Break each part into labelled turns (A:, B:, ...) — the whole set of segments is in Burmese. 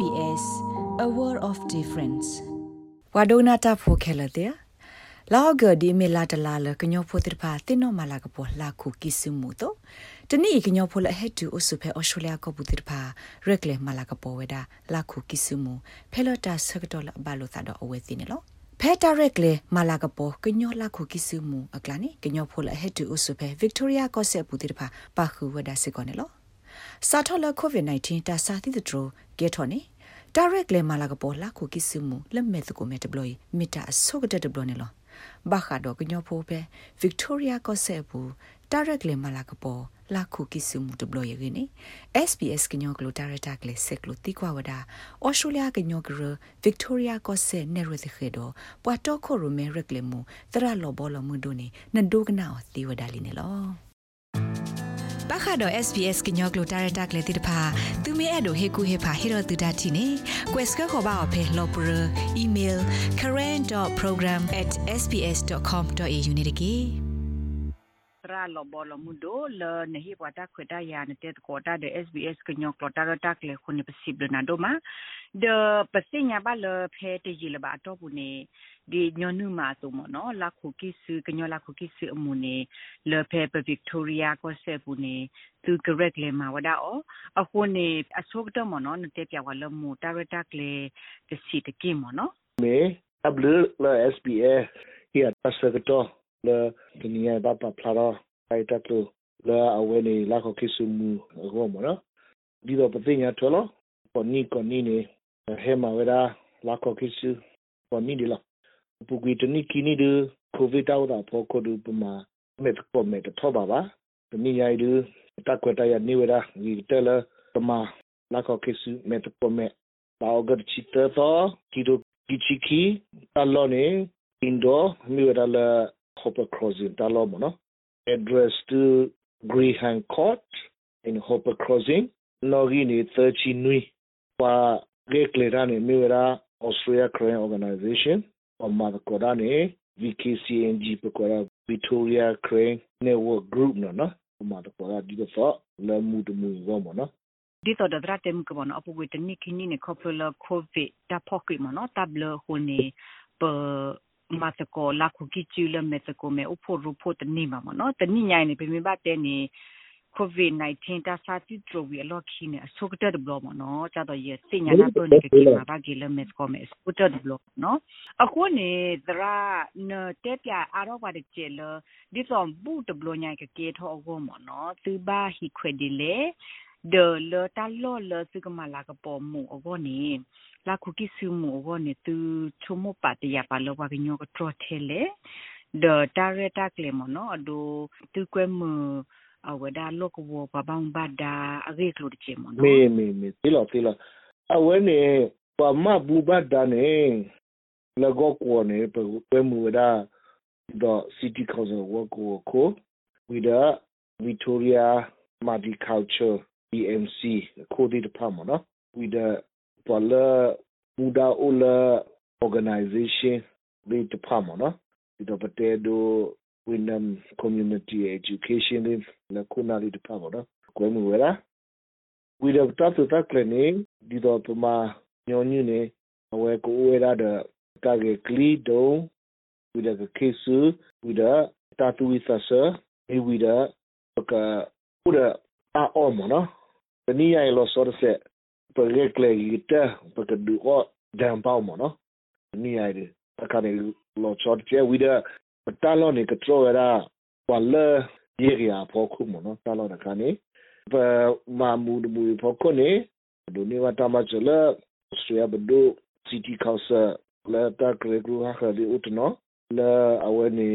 A: SBS A World of Difference
B: ဝါဒိုနာတာဖိုခဲလတဲ့လောက်ဂဒီမီလာတလာလကညောဖိုတိဖာတင်နောမလာကပေါ်လာခုကိစုမှုတော့တနေ့ကညောဖိုလဟက်တူအဆုဖဲအော်စတြေးလျကပူတိဖာရက်လေမလာကပေါ်ဝဒါလာခုကိစုမှုဖဲလတာဆကတော်လဘလိုသာတော့အဝဲသိနေလို့ဖဲတာရက်လေမလာကပေါ်ကညောလာခုကိစုမှုအကလာနေကညောဖိုလဟက်တူအဆုဖဲဗစ်တိုးရီယာကော့ဆက်ပူတိဖာပါခုဝဒါစစ်ကောနေလို့စာထော်လကိုဗစ် -19 တာစာတိတထရကေထော်နေ direct လေမလာကပေါ်လာခုကိစမှုလက်မဲ့တကိုမဲ့တဘလီမီတာအစောကတဲ့တဘလနေလောဘာခါတော့ကညောဖိုးပဲ Victoria ကဆက်ဘူး direct လေမလာကပေါ်လာခုကိစမှုတဘလရင်းနေ SBS ကညောကလို director ကလေးစက်ကလိုတိကွာဝဒါ Australia ကညောကရ Victoria ကဆက်နေရတဲ့ခေတော့ပွာတော့ခိုရမဲရက်လေမှုတရလောဘောလမှုဒိုနေနဒိုကနာ အသီဝဒါလီနေလောပခါတော့ SBS ကညောကလိုတာရတာကလေးတိတဖာသူမဲအဲ့တို့ဟေကူဟေဖာဟေရတူဒတ်တီနေ quest ကခေါ်ပါအဖေလောပရ email current.program@sbs.com.au နေတကေ
C: ရာလောဘောလမှုဒိုလနဟိဝတာခွေတာယာနတဲ့ကောတာတဲ့ SBS ကညောကလတာရတာကလေခုန်ပစီဘလနာဒိုမာ ဒပစိညာဘလဖဲတကြီးလဘတော့ဘူးနေဒီညနုမာဆိုမနော်လာခုကိစကညလာခုကိစအမှုနေလဖဲပဗစ်တိုးရီယာကိုဆက်ဘူးနေသူကရက်လေမာဝဒါအောအခုနေအဆုတ်တော့မနော်နတဲ့ပြဝလမှုတာရတာကလေတစီတကိမနော်
D: မေအဘလလ SBS ဟီအပတ်စကတော့ le dunia bapa plaro ai tatlo le awene la ko kisumu go mo no di do patinya tholo ko ni ko ni ne he ma wera la ko kisu ko ni di la pu gwi tni kini de covid taw da pho ko du pama me ko me to ba ba ni yai du ta ko ta ya ni wera ni te la pama la ko kisu me to ko me ba o ga chi te to ki do ki chi ki ta lo ne indo mi wera la Hopper Crossing talo mo no address to Greyhound Court in Hopper Crossing nogi ni 30 nui pa ge klera ni miwera Australia Korean Organization o ma ko da ni VKCNG pe ko da Victoria Crane Network Group no no o ma ko da di so la mu de mu go mo no
C: ဒီတော့ဒရတ် tem ko no apu wit ni kini ne couple covid ta pocket mo no table ho ni pe မတ်ကိုလာခုကီချူလမတ်ကိုမဲအဖို့ရဖို့တနေမှာမနော်တနိညာနေပြမဘတဲ့နေ COVID-19 တာစာတိဒရဝီအလော့ခီနေအဆုကတဲ့ဘလောမနော်ကြတော့ရစညာနာတော့နေကီမှာဘာဂီလမတ်ကိုမဲစကူတဲ့ဘလောနော်အခုနေသရာနတဲ့ပြအားတော့ပါတဲ့ကျဲလဒီတော့ဘူးတဘလောညာကကေထောအကောမနော်သူဘာဟီခွေဒီလေ de le ta lo le su ka mala ka po mu o go ni la ku ki su mu o go ni tu chu mo pa te ya pa lo ba nyo ko tro the le de ta re ta kle mo no do tu kwe mu a we da lo ko wo ba bang ba da a ge klo de che mo no
D: me me me ti lo ti lo a we ni pa ma bu ba da ne la go ko ne pe kwe mu da the city council wo ko ko with the Victoria Multicultural EMC ခိုဒီတဖတ်မနော် with the Pala Buddha Ola organization ဒီတဖတ်မနော်ဒီတော့ပတဲဒို Winam Community Education ဒီလခုနာဒီတဖတ်မနော်ကိုယ်မဝဲလား with the top to top clinic ဒီတော့ပမာညောညူနေအဝဲကိုဝဲရတဲ့ကာကေကလီဒို with the case with the tatu with us with the ကပူရအာအောမနော်တနည်းရလို့ဆိုတဲ့ပရက်လေဂီတာပကဒူအောဒမ်ပေါမနော်တနည်းရတယ်အခါနေလို့ချော့ချဲဝီဒါ တာလောနေကထရောရာဝလာယေရီယာဖို့ခုမနော်တာလောတခါနေပမာမူဒမူဖို့ခုနေဒိုနေဝတာမချလာစရဘဒိုစီတီကောက်ဆာလာတာကရေဂူဟာခဒီဥတနော်လာအဝနေ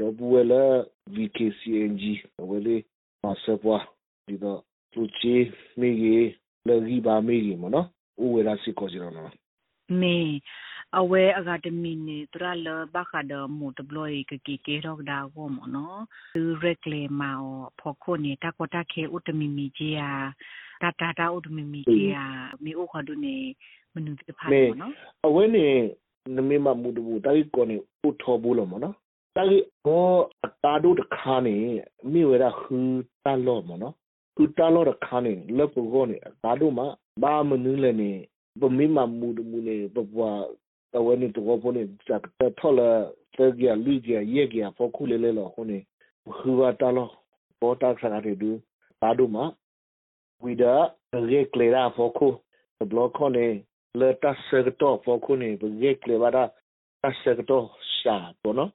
D: တော့ဘူးလာ VKCNG ဝလေမဆပွားဒီတော့သူချေမိကြီးလေကြီးပါမိကြီးမနော်ဥဝေရာစီကိုစီရောနော်
C: မေ အဝဲအကဒမီနေတရလဘခဒမူတဘလွိကကီကေရော့ဒါဝမနော်သူရက်လေမာဖောခိုနေတာကတာခေဥတမီမီကြီးယာတာတာတာဥတမီမီကြီးယာမီဥခဒုနေမနုတဖာနော်
D: အဝဲနေနမေမမူတဘူတာရီကောနေဥထောဘူးလို့မနော်တာရီဘောအတာတို့တခါနေမိဝဲရဟူတာလော့မနော်သူတာလော့တခါနေလက်ကောနေအတာတို့မှာဘာမနူးလည်းနေပမေမမူတဘူနေပပွား တဝဲနေတဝပေါ်နေစက်တထော်လာသေကြလူကြရဲ့ကြဖို့ခုလေလေလောခုနေခူဝတာလောပေါ်တာဆရာတွေဒူပါဒူမဝိဒရေကလေရာဖို့ခုဘလော့ခုနေလေတာဆက်တော့ဖို့ခုနေရေကလေဝါတာဆက်တော့ရှာပေါ်နော်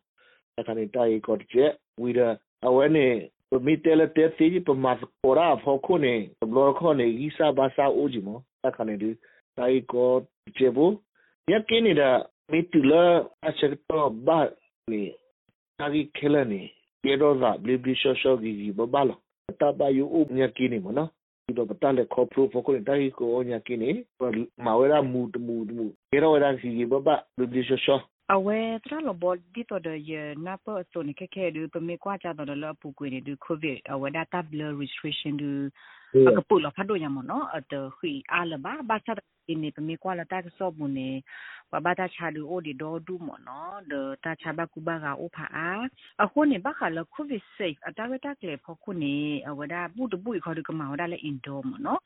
D: အခါနေတိုင်ကော့ကျက်ဝိဒအဝဲနေပမီတဲလက်တဲစီပမာပေါ်ရာဖို့ခုနေဘလော့ခုနေဤစာဘာစာအိုးကြီးမအခါနေဒီတိုင်ကော့ကျေဘူး ယက်ကင်းနေတာမီတူလာအချက်တော့ဘာနေအာဂီခဲလနေရေတော့လာဘလီဘလီရှောရှောဂီဂီဘဘာလာတဘာယူဥညက်ကင်းနေမနော်ဒီတော့တလည်းခေါပရိုဖိုကိုတိုင်ကိုညက်ကင်းနေမဝဲရာမူတမူတမူရေတော့ရာစီဘဘာဘလီဘလီရှောရှော
C: awe tra lo bol di to de ye na po to ni ke ke du pe me kwa cha to de lo pu kwe ni du covid awe data blur restriction du ka pu lo pha do ya mo no at hui a la ba ba cha ni pe me kwa la ta so bu ne ba ba ta cha du o di do du mo no de ta cha ba ku ba ga o pha a a ho ni ba kha lo covid safe ata we ta kle pho ku ni awe da bu du bu kho du ka ma da le indoor mo no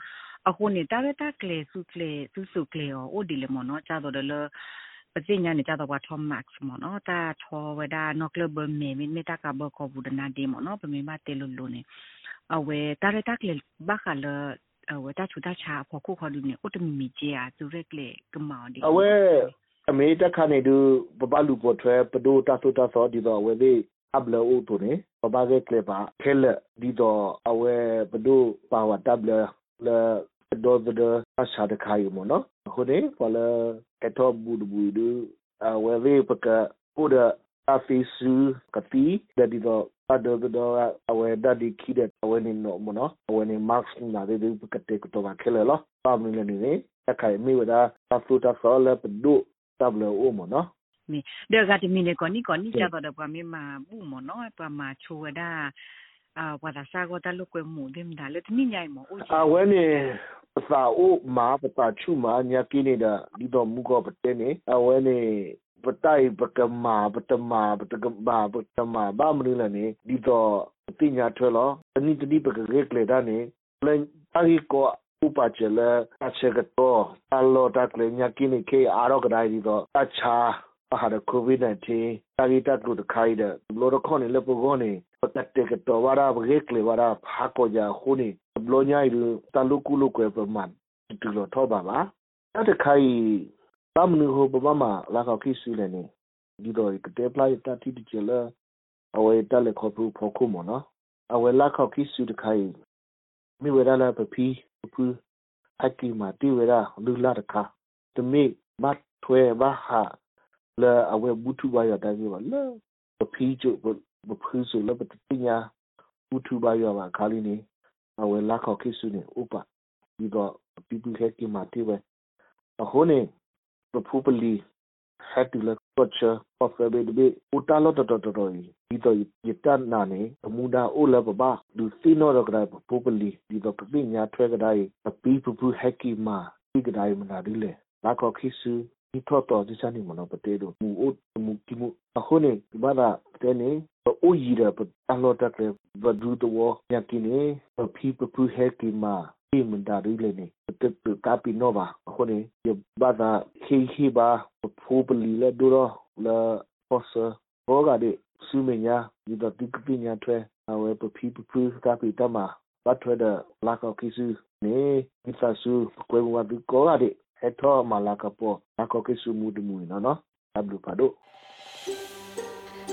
C: a ho ni ta we ta kle su kle su su kle o di le mo no cha do de lo ပစိညာနေကြတော့ဘာထောမတ်မောနော်တာထောဝဒါနော့ကလဘမေမီမီတာကဘကောဘူးဒနာဒီမောနော်ပမေမတေလူလူနေအဝဲတာရတက်လေဘာခလအ ဝဲတာချူတာချာဖောခုခေါ်လူနေဥတမီမီဂျီယာသူရက်လေကမောင်ဒီ
D: အဝဲအမေတခါနေတူပပလူပေါ်ထွဲပဒိုတာသုတာသောဒီတော့ဝဲသေးအဘလောတူနေပပကဲကလေပါခဲလဒီတော့အဝဲပဒိုပါဝတဘလလဒေါ်ဒအရှာတခါယူမနော်ခုနေဖလာကတောဘူဒဘူဒအဝဲဝေပကပိုဒအဖီဆူကတိဒဒီတော့ အဒဒဒအဝဲဒဒီခိဒအဝဲနေနော်မနော်အဝဲနေမတ်စ်နာဒေဒီပကတေကတော့ခဲလေလောပါမင်းနေနေအခိုင်မိဝဒါအဖူတာဆောလပဒုတဘလအိုမနော်
C: မီဒေဂတ်မီနေကောနီကောနီချတော့ပမီမာဘူးမနော်ပမာချိုဝဒါအာဝဒါစာကိုတလုကွေမှုဒင်းဒါလက်မိညိုင်မအို
D: အဝဲနေစာအိုမာပတာချူမာညာကိနေတာဒီတော့မူကောပတဲနေအဝဲနေ ပတိုင်ပကမာပတမာပတကမာပတမာဘာမလို့လဲနေဒီတော့တိညာထွဲလောတနိတတိပကရေကလေဒါနေလန်အဟီကိုဥပချေလအချက်ကတော့အလောတကလေညာကိနေခေအာရောကဒိုင်ဒီတော့အချာဟာဒကိုဗစ် -19 တာဂီတက်လို့တခိုင်တဲ့လောရခွန်လေပကောနေပတ်တက်ကတော့ဝါရာဘရေကလေဝါရာဖာကိုကြာခုနေဘလိုညိုင်လူတလူကုလုကွယ်ပမန်တူလို့ထောပါပါအဲ့တခိုင် တမနူဟိုပမမလာခေါကိစီလည်းနေဒီတော့ကတဲ့ပလိုက်တတိတချလာအဝဲတက်လက်ခေါ်ဖို့ဖို့ခုမနော်အဝဲလာခေါကိစီတခိုင်မိဝရလာပပီပူအကီမာတီဝရလူလာတခါတမိမတ်ထွဲဘာဟာလာအဝဲဘူတူဘာရတာကြီးပါလာပပီကျဘဖူးဆိုလပတညာဘူတူဘာရပါခါလီနေအဝဲလာခေါကိစီနေဥပဒီတော့ people had ki mati we ahone probably had to look culture of the baby utalo to to to di to yitan na ne amuda o la ba du sino ro kra probably di to pi nya thwe kra yi pi pu pu haki ma pi kra yi ma ri le la ko khisu ဒီတော့တော့ဒီစနေမနော်ပတေတို့မူအိုမူကိမူအခုနေဘာသာတဲ့နေအိုကြီးရပအလောတက်ဘဒူတော့ညကိနေဖီပပူ ဟဲကီမာိမန်တာရီလေနေတက်တူကာပီနိုဘာခုနေယဘာသာခေခေဘာဖိုးပလီလေဒူရောလာဖော့ဆာဘောကတဲ့စုမညာဒီတော့ဒီကပညာထွဲအဝဲပပီပပူကာပီတမဘတ်ထွဲတဲ့လာကောကိစုနေမိသစုကွယ်ဝတ်ကောရတဲ့ဟက်ထောမလာကပေါ်လာကောကိစုမူဒမူနော်နော်အဘလူပါတို့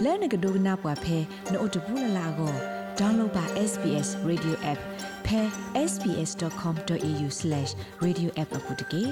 A: လဲနကဒိုနာပွားဖဲနို့တဘူးလလာကို download ပါ SBS radio app pe sbs.com.au/radioapp အပုတ်တကေ